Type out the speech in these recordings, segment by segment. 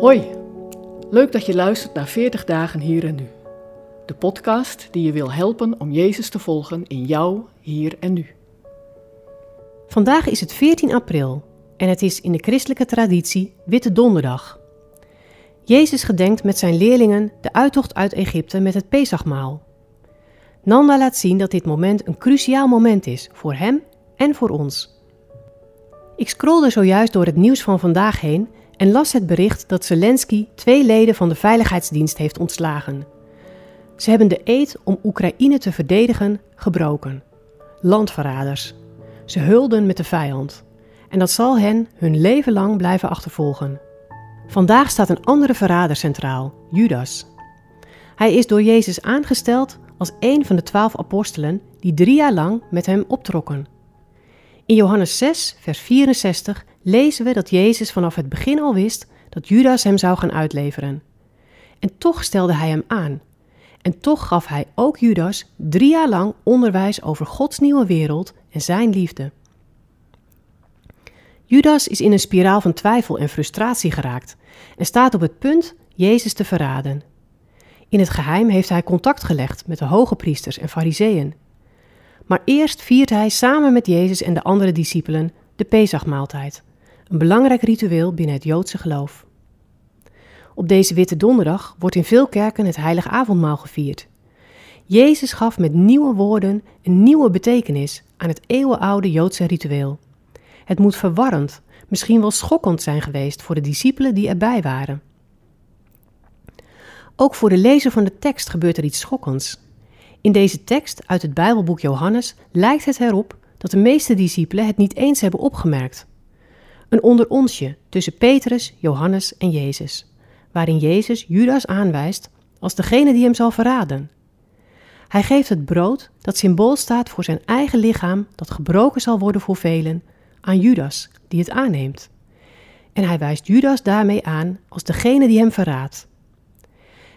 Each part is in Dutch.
Hoi, leuk dat je luistert naar 40 dagen hier en nu. De podcast die je wil helpen om Jezus te volgen in jou, hier en nu. Vandaag is het 14 april en het is in de christelijke traditie Witte Donderdag. Jezus gedenkt met zijn leerlingen de uittocht uit Egypte met het Pesachmaal. Nanda laat zien dat dit moment een cruciaal moment is voor hem en voor ons. Ik scrolde zojuist door het nieuws van vandaag heen en las het bericht dat Zelensky twee leden van de veiligheidsdienst heeft ontslagen. Ze hebben de eed om Oekraïne te verdedigen gebroken. Landverraders. Ze hulden met de vijand. En dat zal hen hun leven lang blijven achtervolgen. Vandaag staat een andere verrader centraal, Judas. Hij is door Jezus aangesteld als een van de twaalf apostelen die drie jaar lang met hem optrokken. In Johannes 6, vers 64 lezen we dat Jezus vanaf het begin al wist dat Judas hem zou gaan uitleveren. En toch stelde hij hem aan. En toch gaf hij ook Judas drie jaar lang onderwijs over Gods nieuwe wereld en zijn liefde. Judas is in een spiraal van twijfel en frustratie geraakt en staat op het punt Jezus te verraden. In het geheim heeft hij contact gelegd met de hoge priesters en fariseeën. Maar eerst viert hij samen met Jezus en de andere discipelen de Pesachmaaltijd, een belangrijk ritueel binnen het Joodse geloof. Op deze Witte Donderdag wordt in veel kerken het Heilige Avondmaal gevierd. Jezus gaf met nieuwe woorden een nieuwe betekenis aan het eeuwenoude Joodse ritueel. Het moet verwarrend, misschien wel schokkend zijn geweest voor de discipelen die erbij waren. Ook voor de lezer van de tekst gebeurt er iets schokkends. In deze tekst uit het Bijbelboek Johannes lijkt het erop dat de meeste discipelen het niet eens hebben opgemerkt. Een onderonsje tussen Petrus, Johannes en Jezus, waarin Jezus Judas aanwijst als degene die hem zal verraden. Hij geeft het brood dat symbool staat voor zijn eigen lichaam dat gebroken zal worden voor velen aan Judas, die het aanneemt. En hij wijst Judas daarmee aan als degene die hem verraadt.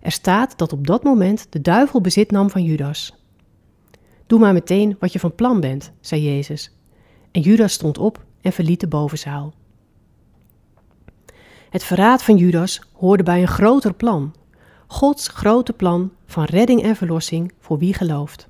Er staat dat op dat moment de duivel bezit nam van Judas. Doe maar meteen wat je van plan bent, zei Jezus. En Judas stond op en verliet de bovenzaal. Het verraad van Judas hoorde bij een groter plan. Gods grote plan van redding en verlossing voor wie gelooft.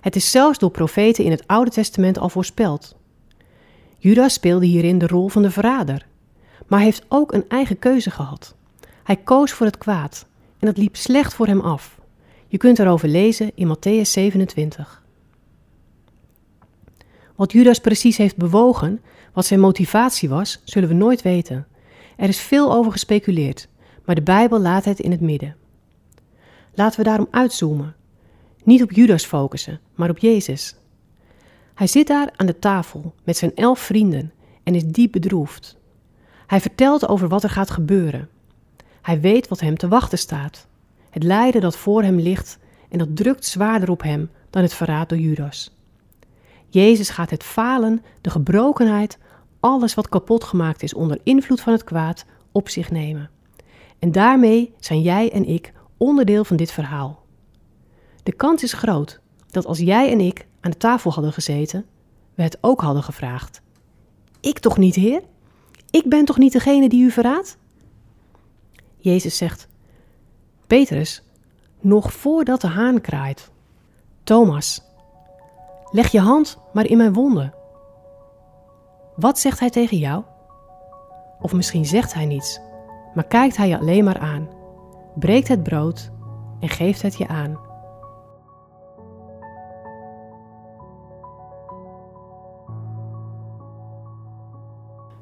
Het is zelfs door profeten in het Oude Testament al voorspeld. Judas speelde hierin de rol van de verrader, maar heeft ook een eigen keuze gehad. Hij koos voor het kwaad en dat liep slecht voor hem af. Je kunt erover lezen in Matthäus 27. Wat Judas precies heeft bewogen, wat zijn motivatie was, zullen we nooit weten. Er is veel over gespeculeerd, maar de Bijbel laat het in het midden. Laten we daarom uitzoomen. Niet op Judas focussen, maar op Jezus. Hij zit daar aan de tafel met zijn elf vrienden en is diep bedroefd. Hij vertelt over wat er gaat gebeuren. Hij weet wat hem te wachten staat. Het lijden dat voor hem ligt en dat drukt zwaarder op hem dan het verraad door Judas. Jezus gaat het falen, de gebrokenheid, alles wat kapot gemaakt is onder invloed van het kwaad, op zich nemen. En daarmee zijn jij en ik onderdeel van dit verhaal. De kans is groot dat als jij en ik aan de tafel hadden gezeten, we het ook hadden gevraagd. Ik toch niet, Heer? Ik ben toch niet degene die u verraadt? Jezus zegt: Petrus, nog voordat de haan kraait. Thomas, leg je hand maar in mijn wonden. Wat zegt hij tegen jou? Of misschien zegt hij niets, maar kijkt hij je alleen maar aan, breekt het brood en geeft het je aan.